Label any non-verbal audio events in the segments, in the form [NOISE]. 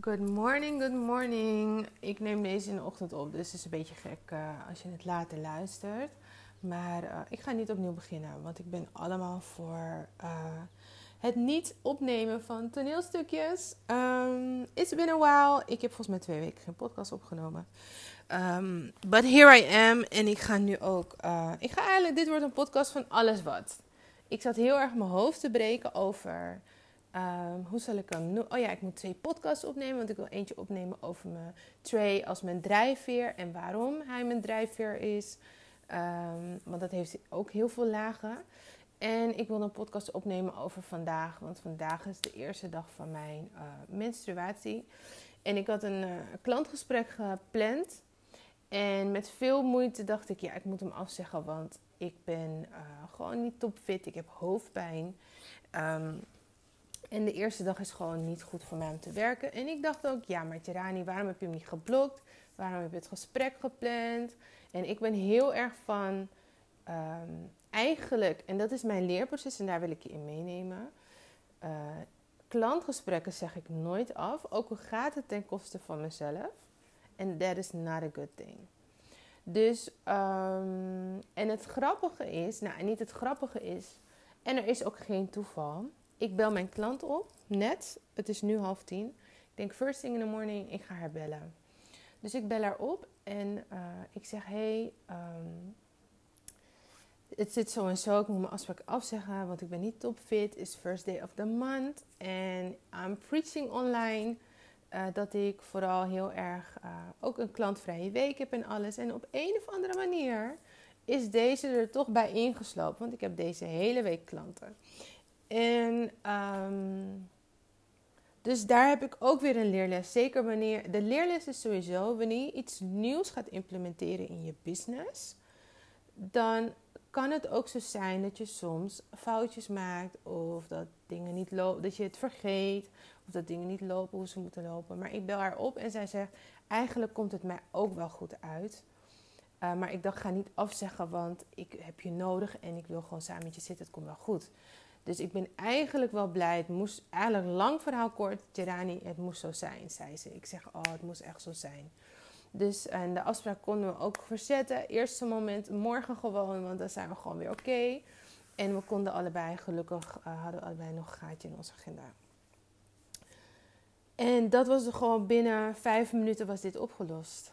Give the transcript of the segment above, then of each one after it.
Good morning, good morning. Ik neem deze in de ochtend op, dus het is een beetje gek uh, als je het later luistert. Maar uh, ik ga niet opnieuw beginnen, want ik ben allemaal voor uh, het niet opnemen van toneelstukjes. Um, it's been a while. Ik heb volgens mij twee weken geen podcast opgenomen. Um, but here I am. En ik ga nu ook. ik ga eigenlijk. Dit wordt een podcast van alles wat. Ik zat heel erg mijn hoofd te breken over Um, hoe zal ik hem noemen? Oh ja, ik moet twee podcasts opnemen. Want ik wil eentje opnemen over mijn Trey als mijn drijfveer. En waarom hij mijn drijfveer is. Um, want dat heeft ook heel veel lagen. En ik wil een podcast opnemen over vandaag. Want vandaag is de eerste dag van mijn uh, menstruatie. En ik had een uh, klantgesprek gepland. En met veel moeite dacht ik, ja, ik moet hem afzeggen. Want ik ben uh, gewoon niet topfit. Ik heb hoofdpijn. Um, en de eerste dag is gewoon niet goed voor mij om te werken. En ik dacht ook, ja, maar Tirani, waarom heb je hem niet geblokt? Waarom heb je het gesprek gepland? En ik ben heel erg van, um, eigenlijk, en dat is mijn leerproces en daar wil ik je in meenemen. Uh, klantgesprekken zeg ik nooit af, ook al gaat het ten koste van mezelf. En that is not a good thing. Dus, um, en het grappige is, nou, niet het grappige is, en er is ook geen toeval ik bel mijn klant op, net. Het is nu half tien. Ik denk first thing in the morning, ik ga haar bellen. Dus ik bel haar op en uh, ik zeg: Hey, um, het zit zo en zo. Ik moet mijn afspraak afzeggen, want ik ben niet topfit. It's first day of the month. En I'm preaching online. Uh, dat ik vooral heel erg uh, ook een klantvrije week heb en alles. En op een of andere manier is deze er toch bij ingeslopen. Want ik heb deze hele week klanten. En um, dus daar heb ik ook weer een leerles. Zeker wanneer. De leerles is sowieso wanneer je iets nieuws gaat implementeren in je business. Dan kan het ook zo zijn dat je soms foutjes maakt. Of dat dingen niet lopen. Dat je het vergeet. Of dat dingen niet lopen hoe ze moeten lopen. Maar ik bel haar op en zij zegt. Eigenlijk komt het mij ook wel goed uit. Uh, maar ik dacht, ga niet afzeggen, want ik heb je nodig en ik wil gewoon samen met je zitten. Het komt wel goed. Dus ik ben eigenlijk wel blij. Het moest eigenlijk lang verhaal kort. Tirani, het moest zo zijn, zei ze. Ik zeg, oh, het moest echt zo zijn. Dus en de afspraak konden we ook verzetten. Eerste moment, morgen gewoon, want dan zijn we gewoon weer oké. En we konden allebei, gelukkig uh, hadden we allebei nog een gaatje in onze agenda. En dat was gewoon binnen vijf minuten was dit opgelost.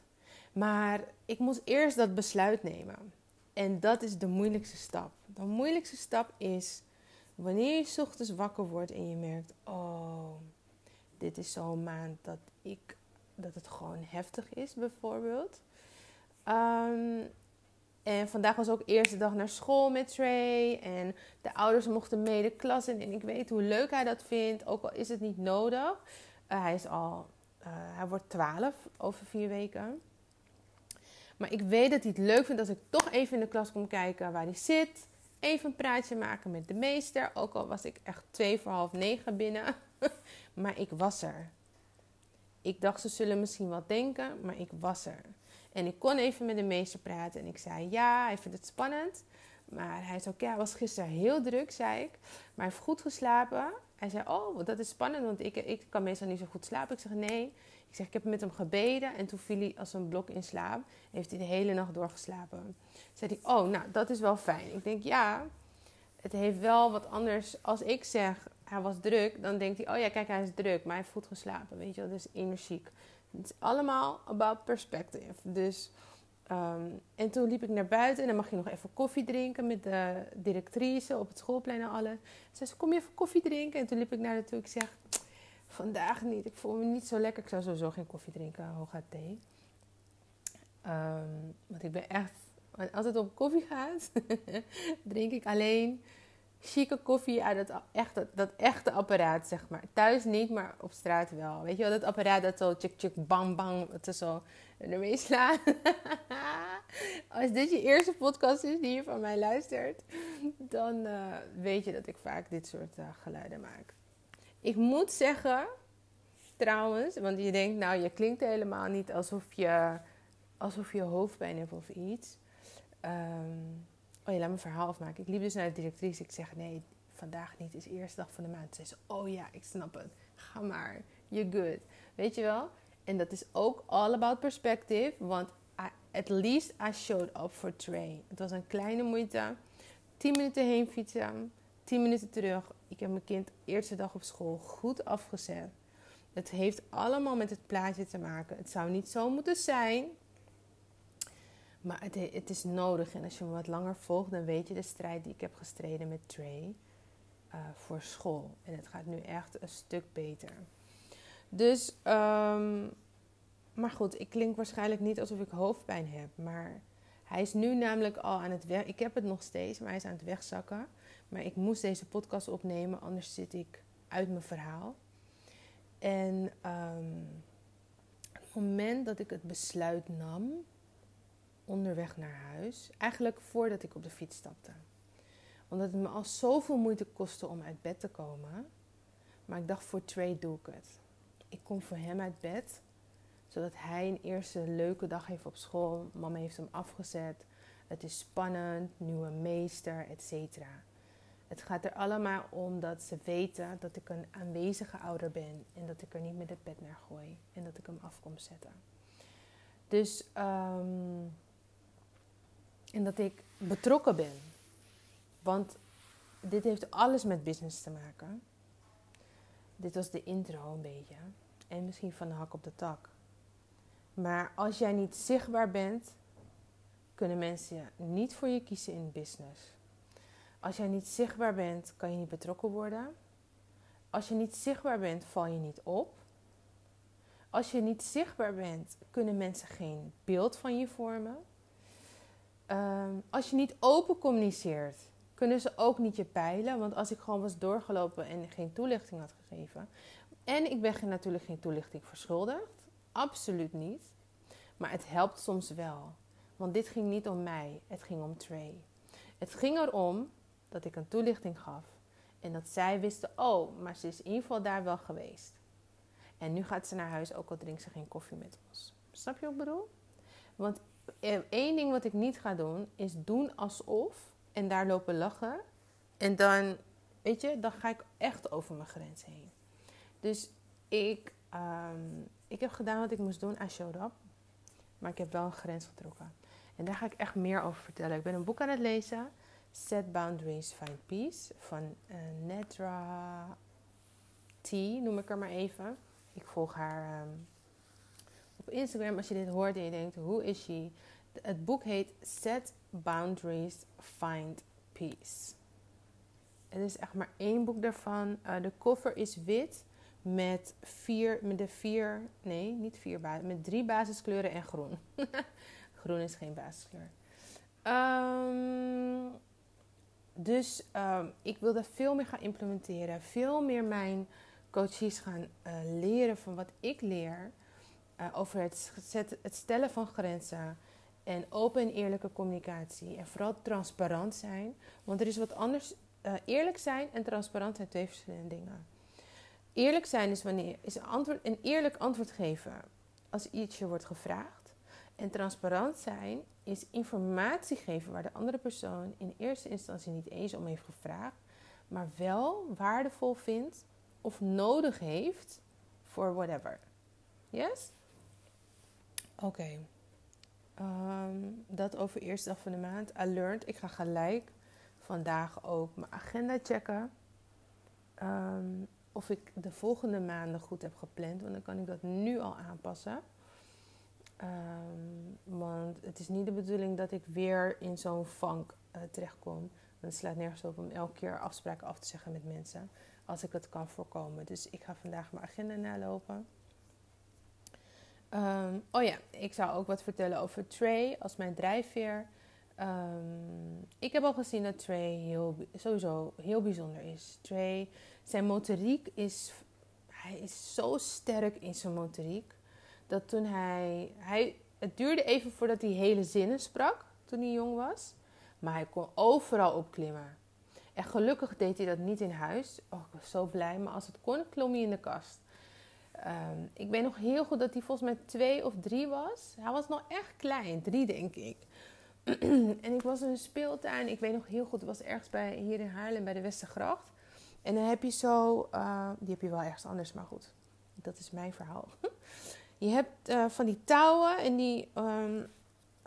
Maar ik moest eerst dat besluit nemen. En dat is de moeilijkste stap. De moeilijkste stap is Wanneer je ochtends wakker wordt en je merkt, oh, dit is zo'n maand dat ik dat het gewoon heftig is, bijvoorbeeld. Um, en vandaag was ook eerste dag naar school met Trey. En de ouders mochten mee de klas in. En ik weet hoe leuk hij dat vindt, ook al is het niet nodig. Uh, hij is al, uh, hij wordt 12 over vier weken. Maar ik weet dat hij het leuk vindt als ik toch even in de klas kom kijken waar hij zit even een praatje maken met de meester. Ook al was ik echt twee voor half negen binnen. [LAUGHS] maar ik was er. Ik dacht, ze zullen misschien wat denken, maar ik was er. En ik kon even met de meester praten. En ik zei, ja, hij vindt het spannend. Maar hij zei, oké, hij was gisteren heel druk, zei ik. Maar hij heeft goed geslapen. Hij zei, oh, dat is spannend, want ik, ik kan meestal niet zo goed slapen. Ik zeg, nee. Ik zeg, ik heb met hem gebeden en toen viel hij als een blok in slaap. Heeft hij de hele nacht doorgeslapen. Zei hij, oh, nou, dat is wel fijn. Ik denk, ja, het heeft wel wat anders. Als ik zeg, hij was druk, dan denkt hij, oh ja, kijk, hij is druk, maar hij heeft goed geslapen. Weet je wel, dus energiek. Het is allemaal about perspective. Dus, um, en toen liep ik naar buiten en dan mag je nog even koffie drinken met de directrice op het schoolplein en alles. Ze zei, kom je even koffie drinken? En toen liep ik naar naartoe. Ik zeg, vandaag niet. Ik voel me niet zo lekker. Ik zou sowieso geen koffie drinken, hooguit thee. Um, want ik ben echt, als het om koffie gaat, [LAUGHS] drink ik alleen chique koffie uit dat echte, dat echte apparaat, zeg maar. Thuis niet, maar op straat wel. Weet je wel, dat apparaat dat zo tjik tjik bang bang, het is zo ermee slaat. [LAUGHS] Als dit je eerste podcast is die je van mij luistert, dan uh, weet je dat ik vaak dit soort uh, geluiden maak. Ik moet zeggen, trouwens, want je denkt, nou, je klinkt helemaal niet alsof je, alsof je hoofdpijn hebt of iets. Um, oh ja, laat me verhaal afmaken. Ik liep dus naar de directrice. Ik zeg, nee, vandaag niet. Het is de eerste dag van de maand. Ze zei, oh ja, ik snap het. Ga maar. you're good. Weet je wel? En dat is ook all about perspective. Want at least I showed up for Trey. Het was een kleine moeite. 10 minuten heen fietsen. 10 minuten terug. Ik heb mijn kind eerste dag op school goed afgezet. Het heeft allemaal met het plaatje te maken. Het zou niet zo moeten zijn. Maar het, is nodig. En als je me wat langer volgt, dan weet je de strijd die ik heb gestreden met Trey uh, voor school. En het gaat nu echt een stuk beter. Dus, um, maar goed, ik klink waarschijnlijk niet alsof ik hoofdpijn heb. Maar hij is nu namelijk al aan het weg. Ik heb het nog steeds, maar hij is aan het wegzakken. Maar ik moest deze podcast opnemen, anders zit ik uit mijn verhaal. En um, het moment dat ik het besluit nam, onderweg naar huis, eigenlijk voordat ik op de fiets stapte. Omdat het me al zoveel moeite kostte om uit bed te komen. Maar ik dacht, voor Trey doe ik het. Ik kom voor hem uit bed, zodat hij een eerste leuke dag heeft op school. Mama heeft hem afgezet. Het is spannend, nieuwe meester, etc. Het gaat er allemaal om dat ze weten dat ik een aanwezige ouder ben en dat ik er niet met het bed naar gooi en dat ik hem af kom zetten. Dus, um, en dat ik betrokken ben. Want dit heeft alles met business te maken. Dit was de intro een beetje. En misschien van de hak op de tak. Maar als jij niet zichtbaar bent, kunnen mensen niet voor je kiezen in business. Als jij niet zichtbaar bent, kan je niet betrokken worden. Als je niet zichtbaar bent, val je niet op. Als je niet zichtbaar bent, kunnen mensen geen beeld van je vormen. Ehm, als je niet open communiceert, kunnen ze ook niet je peilen. Want als ik gewoon was doorgelopen en geen toelichting had gegeven. En ik ben natuurlijk geen toelichting verschuldigd. Absoluut niet. Maar het helpt soms wel. Want dit ging niet om mij, het ging om Trey. Het ging erom dat ik een toelichting gaf. En dat zij wisten, oh, maar ze is in ieder geval daar wel geweest. En nu gaat ze naar huis, ook al drinkt ze geen koffie met ons. Snap je wat ik bedoel? Want eh, één ding wat ik niet ga doen, is doen alsof en daar lopen lachen. En dan, weet je, dan ga ik echt over mijn grens heen. Dus ik, um, ik heb gedaan wat ik moest doen. I showed up. Maar ik heb wel een grens getrokken. En daar ga ik echt meer over vertellen. Ik ben een boek aan het lezen. Set Boundaries, Find Peace. Van uh, Nedra T, noem ik haar maar even. Ik volg haar um, op Instagram. Als je dit hoort en je denkt, hoe is she? Het boek heet Set Boundaries, Find Peace. Het is echt maar één boek daarvan. Uh, de cover is wit met vier, met de vier, nee, niet vier met drie basiskleuren en groen. [LAUGHS] groen is geen basiskleur. Um, dus ik wil dat veel meer gaan implementeren. Veel meer mijn coaches gaan uh, leren van wat ik leer. Uh, over het, het stellen van grenzen. En open en eerlijke communicatie. En vooral transparant zijn. Want er is wat anders. Uh, eerlijk zijn en transparant zijn twee verschillende dingen. Eerlijk zijn is wanneer is een, antwoord, een eerlijk antwoord geven als iets je wordt gevraagd. En transparant zijn is informatie geven waar de andere persoon in eerste instantie niet eens om heeft gevraagd, maar wel waardevol vindt of nodig heeft voor whatever. Yes? Oké. Ehm, dat over eerste dag van de maand. I learned. Ik ga gelijk vandaag ook mijn agenda checken. Um, of ik de volgende maanden goed heb gepland. Want dan kan ik dat nu al aanpassen. Um, want het is niet de bedoeling dat ik weer in zo'n vank uh, terechtkom. Want het slaat nergens op om elke keer afspraken af te zeggen met mensen. Als ik het kan voorkomen. Dus ik ga vandaag mijn agenda nalopen. Um, oh ja, ik zou ook wat vertellen over Trey als mijn drijfveer. Um, ik heb al gezien dat Trey heel, sowieso heel bijzonder is. Trey, zijn motoriek is. Hij is zo sterk in zijn motoriek. Dat toen hij, hij. Het duurde even voordat hij hele zinnen sprak. Toen hij jong was. Maar hij kon overal opklimmen. En gelukkig deed hij dat niet in huis. Oh, ik was zo blij. Maar als het kon, klom hij in de kast. Um, ik weet nog heel goed dat hij volgens mij twee of drie was. Hij was nog echt klein, drie denk ik. [CLEARS THROAT] en ik was in een speeltuin. Ik weet nog heel goed, het was ergens bij, hier in Haarlem bij de Westergracht. En dan heb je zo, uh, die heb je wel ergens anders, maar goed. dat is mijn verhaal. [LAUGHS] Je hebt uh, van die touwen en die, um,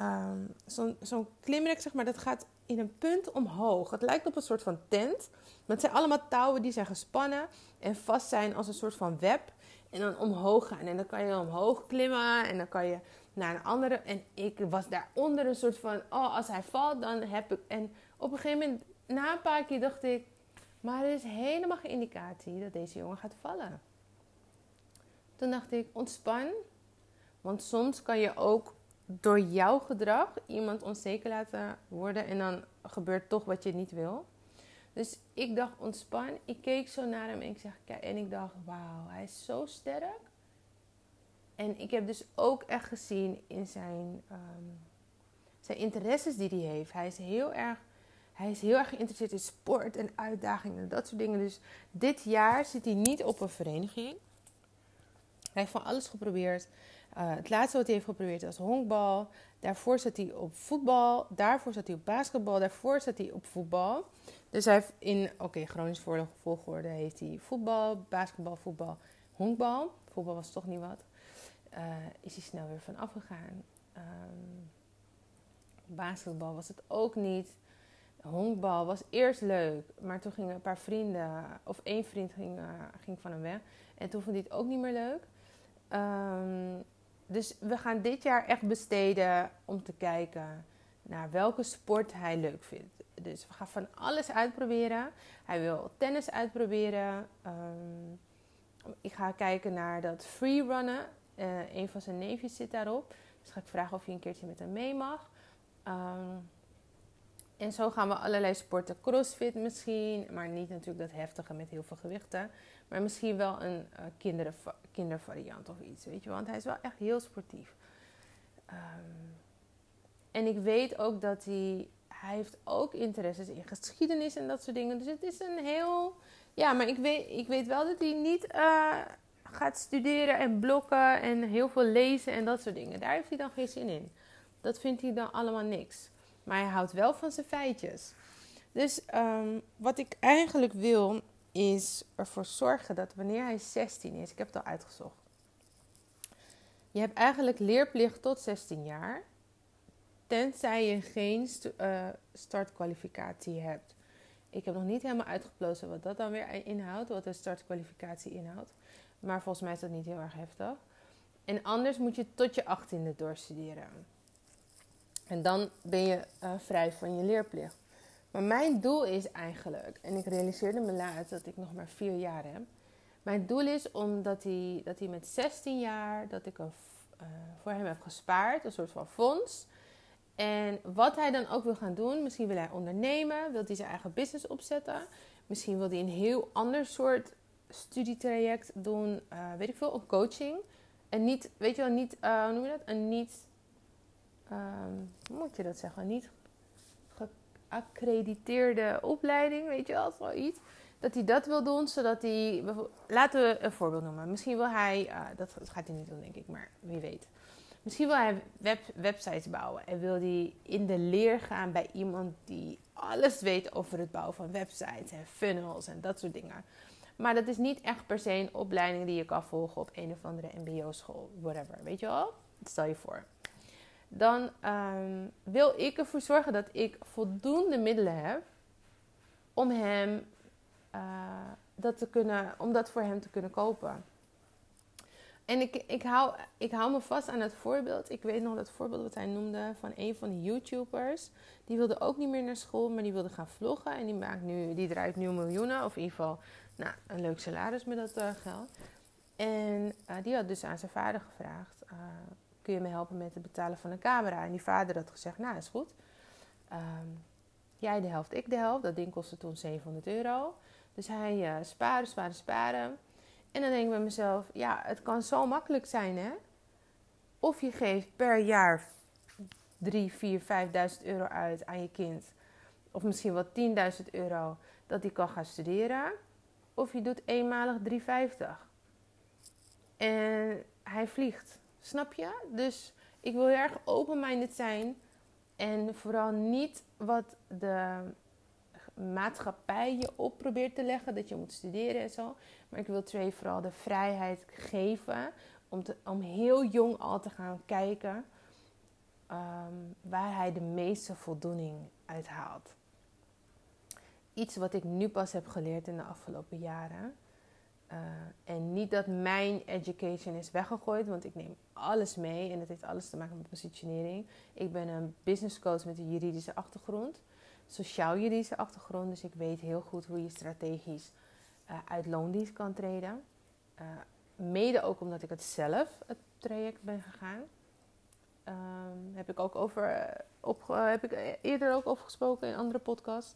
um, zo'n zo klimrek, zeg maar, dat gaat in een punt omhoog. Het lijkt op een soort van tent. Maar het zijn allemaal touwen die zijn gespannen en vast zijn als een soort van web. En dan omhoog gaan. En dan kan je omhoog klimmen en dan kan je naar een andere. En ik was daaronder een soort van, oh, als hij valt, dan heb ik... En op een gegeven moment, na een paar keer dacht ik, maar er is helemaal geen indicatie dat deze jongen gaat vallen. Toen dacht ik, ontspan. Want soms kan je ook door jouw gedrag iemand onzeker laten worden en dan gebeurt toch wat je niet wil. Dus ik dacht ontspan. Ik keek zo naar hem en ik, zeg, en ik dacht, wauw, hij is zo sterk. En ik heb dus ook echt gezien in zijn, um, zijn interesses die hij heeft. Hij is heel erg hij is heel erg geïnteresseerd in sport en uitdagingen en dat soort dingen. Dus dit jaar zit hij niet op een vereniging. Hij heeft van alles geprobeerd. Uh, het laatste wat hij heeft geprobeerd was honkbal. Daarvoor zat hij op voetbal. Daarvoor zat hij op basketbal. Daarvoor zat hij op voetbal. Dus hij heeft in, oké, chronisch volgorde heeft hij voetbal, basketbal, voetbal, honkbal. Voetbal was toch niet wat. Uh, is hij snel weer van afgegaan. Um, basketbal was het ook niet honkbal was eerst leuk, maar toen gingen een paar vrienden, of één vriend ging, uh, ging van hem weg. En toen vond hij het ook niet meer leuk. Um, dus we gaan dit jaar echt besteden om te kijken naar welke sport hij leuk vindt. Dus we gaan van alles uitproberen. Hij wil tennis uitproberen. Um, ik ga kijken naar dat freerunnen. Uh, een van zijn neefjes zit daarop. Dus ga ik vragen of hij een keertje met hem mee mag. Um, en zo gaan we allerlei sporten. Crossfit misschien, maar niet natuurlijk dat heftige met heel veel gewichten. Maar misschien wel een uh, kinderen, kindervariant of iets, weet je. Want hij is wel echt heel sportief. Um, en ik weet ook dat hij... Hij heeft ook interesses in geschiedenis en dat soort dingen. Dus het is een heel... Ja, maar ik weet, ik weet wel dat hij niet uh, gaat studeren en blokken en heel veel lezen en dat soort dingen. Daar heeft hij dan geen zin in. Dat vindt hij dan allemaal niks. Maar hij houdt wel van zijn feitjes. Dus um, wat ik eigenlijk wil, is ervoor zorgen dat wanneer hij 16 is, ik heb het al uitgezocht. Je hebt eigenlijk leerplicht tot 16 jaar. Tenzij je geen uh, startkwalificatie hebt. Ik heb nog niet helemaal uitgeplozen wat dat dan weer inhoudt, wat een startkwalificatie inhoudt. Maar volgens mij is dat niet heel erg heftig. En anders moet je tot je 18e doorstuderen. En dan ben je uh, vrij van je leerplicht. Maar mijn doel is eigenlijk, en ik realiseerde me laat dat ik nog maar vier jaar heb. Mijn doel is omdat hij, dat hij met 16 jaar, dat ik een, uh, voor hem heb gespaard, een soort van fonds. En wat hij dan ook wil gaan doen, misschien wil hij ondernemen, wil hij zijn eigen business opzetten. Misschien wil hij een heel ander soort studietraject doen, uh, weet ik veel, een coaching. En niet, weet je wel, niet, hoe noem je dat? Een niet um, hoe moet je dat zeggen, niet geaccrediteerde opleiding, weet je wel, zoiets. Dat hij dat wil doen, zodat hij, laten we een voorbeeld noemen. Misschien wil hij, uh, dat gaat hij niet doen denk ik, maar wie weet. Misschien wil hij web, websites bouwen en wil hij in de leer gaan bij iemand die alles weet over het bouwen van websites en funnels en dat soort dingen. Maar dat is niet echt per se een opleiding die je kan volgen op een of andere MBO-school, whatever. Weet je wel? Stel je voor dan um, wil ik ervoor zorgen dat ik voldoende middelen heb om hem uh, dat te kunnen, om dat voor hem te kunnen kopen. En ik, ik, hou, ik hou me vast aan het voorbeeld. Ik weet nog dat voorbeeld wat hij noemde van een van de YouTubers. Die wilde ook niet meer naar school, maar die wilde gaan vloggen. En die, maakt nu, die draait nu miljoenen, of in ieder geval nou, een leuk salaris met dat uh, geld. En uh, die had dus aan zijn vader gevraagd: kun je me helpen met het betalen van een camera? En die vader had gezegd, nou is goed. Um, jij de helft, ik de helft. Dat ding kostte toen 700 euro. Dus hij uh, sparen, sparen, sparen. En dan denk ik bij mezelf, ja, het kan zo makkelijk zijn hè. Of je geeft per jaar 3, 4, 5.000 euro uit aan je kind. Of misschien wel 10.000 euro dat hij kan gaan studeren. Of je doet eenmalig 3,50. En hij vliegt. Snap je? Dus ik wil heel erg open-minded zijn. En vooral niet wat de maatschappij je op probeert te leggen. Dat je moet studeren en zo. Maar ik wil Trey vooral de vrijheid geven om, om heel jong al te gaan kijken ehm, waar hij de meeste voldoening uit haalt. Iets wat ik nu pas heb geleerd in de afgelopen jaren. Uh, en niet dat mijn education is weggegooid, want ik neem alles mee en het heeft alles te maken met positionering. Ik ben een business coach met een juridische achtergrond, sociaal-juridische achtergrond, dus ik weet heel goed hoe je strategisch uh, uit loondienst kan treden. Uh, mede ook omdat ik het zelf het traject ben gegaan. Um, heb ik ook over op, heb ik eerder ook over gesproken in andere podcasts.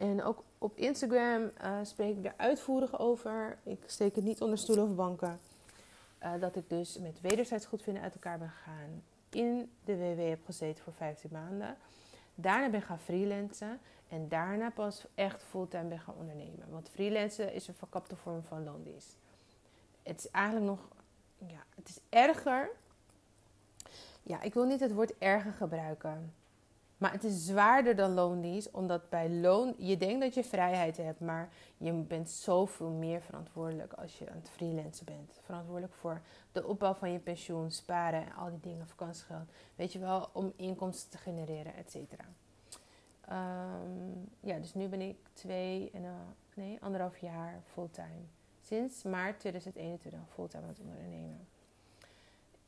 En ook op Instagram uh, spreek ik daar uitvoerig over. Ik steek het niet onder stoelen of banken. Uh, dat ik dus met wederzijds goedvinden uit elkaar ben gegaan. In de WW heb gezeten voor 15 maanden. Daarna ben ik gaan freelancen. En daarna pas echt fulltime ben gaan ondernemen. Want freelancen is een verkapte vorm van loondienst. Het is eigenlijk nog... Ja, het is erger. Ja, ik wil niet het woord erger gebruiken. Maar het is zwaarder dan loondienst, omdat bij loon je denkt dat je vrijheid hebt, maar je bent zoveel meer verantwoordelijk als je aan het freelancen bent. Verantwoordelijk voor de opbouw van je pensioen, sparen en al die dingen, vakantiegeld. Weet je wel, om inkomsten te genereren, et cetera. Ehm, ja, dus nu ben ik twee en uh, nee, anderhalf jaar fulltime. Sinds maart 2021 fulltime aan het ondernemen.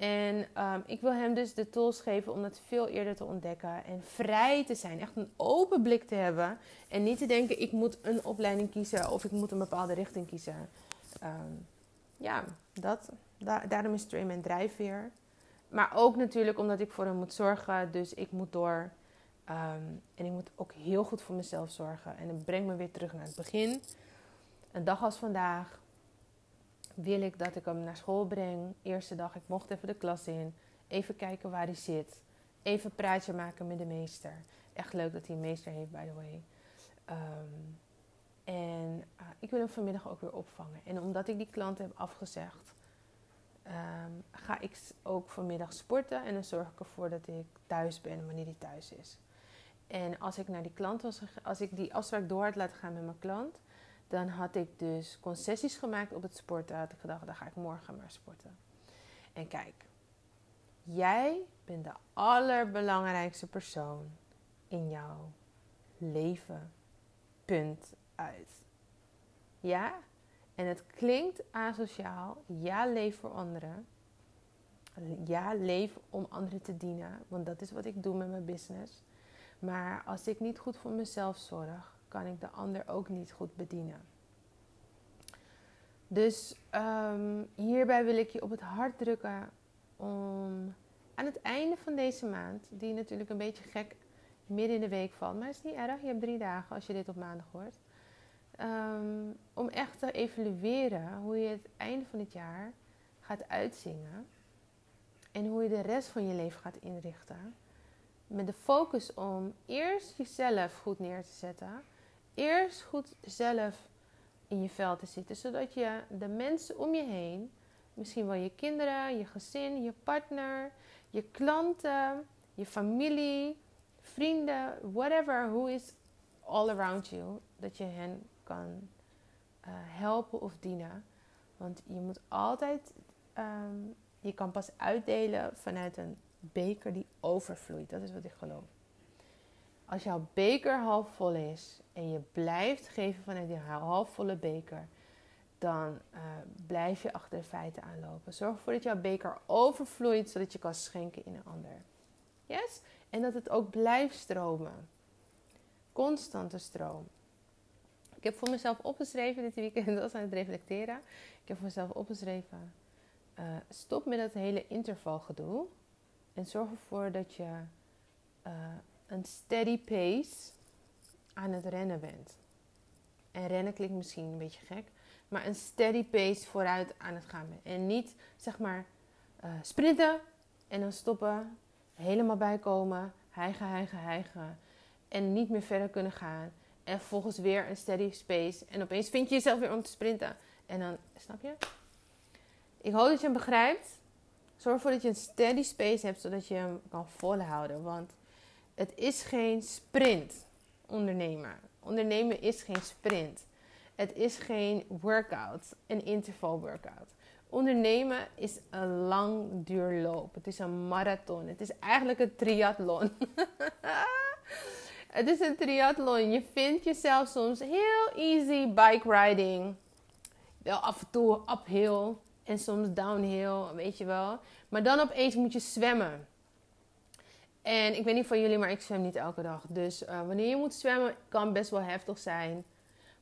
En ehm, ik wil hem dus de tools geven om dat veel eerder te ontdekken en vrij te zijn. Echt een open blik te hebben. En niet te denken, ik moet een opleiding kiezen of ik moet een bepaalde richting kiezen. Ehm, ja, dat, daarom is Train mijn drijfveer. Maar ook natuurlijk omdat ik voor hem moet zorgen. Dus ik moet door. Ehm, en ik moet ook heel goed voor mezelf zorgen. En dat brengt me weer terug naar het begin. Een dag als vandaag wil ik dat ik hem naar school breng. Eerste dag, ik mocht even de klas in. Even kijken waar hij zit. Even een praatje maken met de meester. Echt leuk dat hij een meester heeft, by the way. Um, en uh, ik wil hem vanmiddag ook weer opvangen. En omdat ik die klant heb afgezegd, um, ga ik ook vanmiddag sporten. En dan zorg ik ervoor dat ik thuis ben wanneer hij thuis is. En als ik naar die klant was, als ik die afspraak door had laten gaan met mijn klant, dan had ik dus concessies gemaakt op het sporten. Had ik gedacht, dan ga ik morgen maar sporten. En kijk, jij bent de allerbelangrijkste persoon in jouw leven. Punt uit. Ja? En het klinkt asociaal. Ja, leef voor anderen. Ja, leef om anderen te dienen. Want dat is wat ik doe met mijn business. Maar als ik niet goed voor mezelf zorg, kan ik de ander ook niet goed bedienen. Dus um, hierbij wil ik je op het hart drukken om aan het einde van deze maand, die natuurlijk een beetje gek midden in de week valt, maar is niet erg, je hebt drie dagen als je dit op maandag hoort, um, om echt te evalueren hoe je het einde van het jaar gaat uitzingen en hoe je de rest van je leven gaat inrichten. Met de focus om eerst jezelf goed neer te zetten eerst goed zelf in je vel te zitten, zodat je de mensen om je heen, misschien wel je kinderen, je gezin, je partner, je klanten, je familie, vrienden, whatever, who is all around you, dat je hen kan uh, helpen of dienen. Want je moet altijd, um, je kan pas uitdelen vanuit een beker die overvloeit. Dat is wat ik geloof. Als jouw beker half vol is en je blijft geven vanuit die halfvolle beker, dan uh, blijf je achter de feiten aanlopen. Zorg ervoor dat jouw beker overvloeit, zodat je kan schenken in een ander. Yes? En dat het ook blijft stromen. Constante stroom. Ik heb voor mezelf opgeschreven dit weekend, [LAUGHS] was aan het reflecteren. Ik heb voor mezelf opgeschreven: uh, stop met dat hele intervalgedoe. En zorg ervoor dat je uh, een steady pace aan het rennen bent. En rennen klinkt misschien een beetje gek, maar een steady pace vooruit aan het gaan. En niet zeg maar uh, sprinten en dan stoppen, helemaal bijkomen, hijgen, hijgen, hijgen. En niet meer verder kunnen gaan. En vervolgens weer een steady pace. En opeens vind je jezelf weer om te sprinten. En dan, snap je? Ik hoop dat je hem begrijpt. Zorg ervoor dat je een steady space hebt, zodat je hem kan volhouden. Want het is geen sprint ondernemen. Ondernemen is geen sprint. Het is geen workout, een interval workout. Ondernemen is een langduurloop. Het is een marathon. Het is eigenlijk een triathlon. [LAUGHS] het is een triathlon. Je vindt jezelf soms heel easy bike riding. Wel af en toe uphill en soms downhill, weet je wel. Maar dan opeens moet je zwemmen. En ik weet niet van jullie, maar ik zwem niet elke dag. Dus uh, wanneer je moet zwemmen, kan best wel heftig zijn.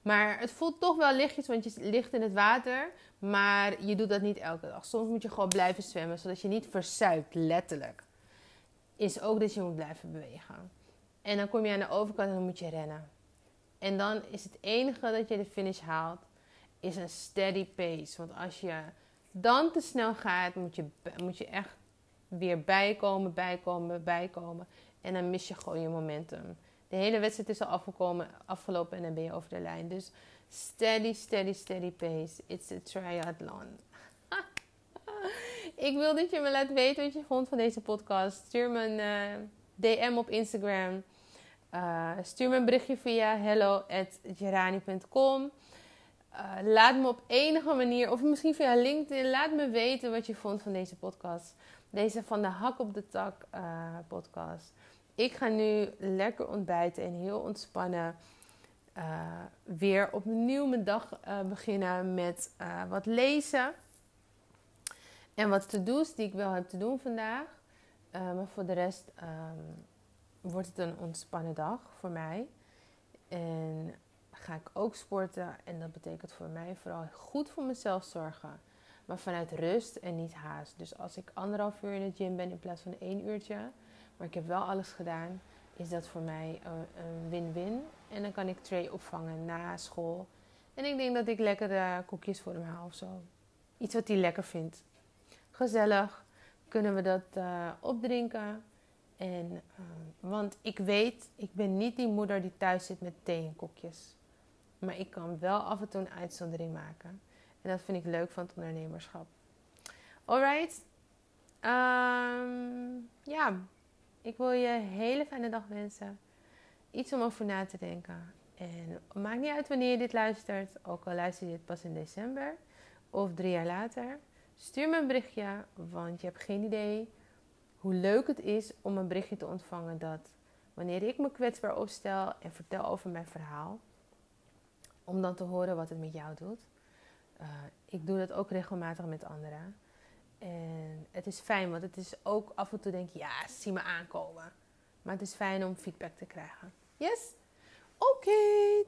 Maar het voelt toch wel lichtjes, want je ligt in het water. Maar je doet dat niet elke dag. Soms moet je gewoon blijven zwemmen, zodat je niet verzuipt, letterlijk. Is ook dat je moet blijven bewegen. En dan kom je aan de overkant en dan moet je rennen. En dan is het enige dat je de finish haalt, is een steady pace. Want als je dan te snel gaat, moet je, moet je echt weer bijkomen, bijkomen, bijkomen. En dan mis je gewoon je momentum. De hele wedstrijd is al afgelopen en dan ben je over de lijn. Dus steady, steady, steady pace. It's a triathlon. [LAUGHS] ik wil dat je me laat weten wat je vond van deze podcast. Stuur me een uh, DM op Instagram. Uh, stuur me een berichtje via hello.gerani.com. Uh, laat me op enige manier, of misschien via LinkedIn, laat me weten wat je vond van deze podcast. Deze van de Hak op de Tak uh, podcast. Ik ga nu lekker ontbijten en heel ontspannen uh, weer opnieuw mijn dag beginnen met wat lezen. En wat to-do's die ik wel heb te doen vandaag. maar voor de rest um, wordt het een ontspannen dag voor mij. En ga ik ook sporten. En dat betekent voor mij vooral goed voor mezelf zorgen. Maar vanuit rust en niet haast. Dus als ik anderhalf uur in de gym ben in plaats van één uurtje. Maar ik heb wel alles gedaan. Is dat voor mij een win-win. En dan kan ik Trey opvangen na school. En ik denk dat ik lekkere koekjes voor hem haal of zo. Iets wat hij lekker vindt. Gezellig. Kunnen we dat uh, opdrinken. En, uh, want ik weet, ik ben niet die moeder die thuis zit met thee en koekjes. Maar ik kan wel af en toe een uitzondering maken. En dat vind ik leuk van het ondernemerschap. Alright. Um, ja, ik wil je een hele fijne dag wensen. Iets om over na te denken. En maakt niet uit wanneer je dit luistert. Ook al luister je dit pas in december of drie jaar later. Stuur me een berichtje, want je hebt geen idee hoe leuk het is om een berichtje te ontvangen dat wanneer ik me kwetsbaar opstel en vertel over mijn verhaal, om dan te horen wat het met jou doet. Uh, ik doe dat ook regelmatig met anderen. En het is fijn, want het is ook af en toe denk je, ja, zie me aankomen. Maar het is fijn om feedback te krijgen. Yes? Oké, okay,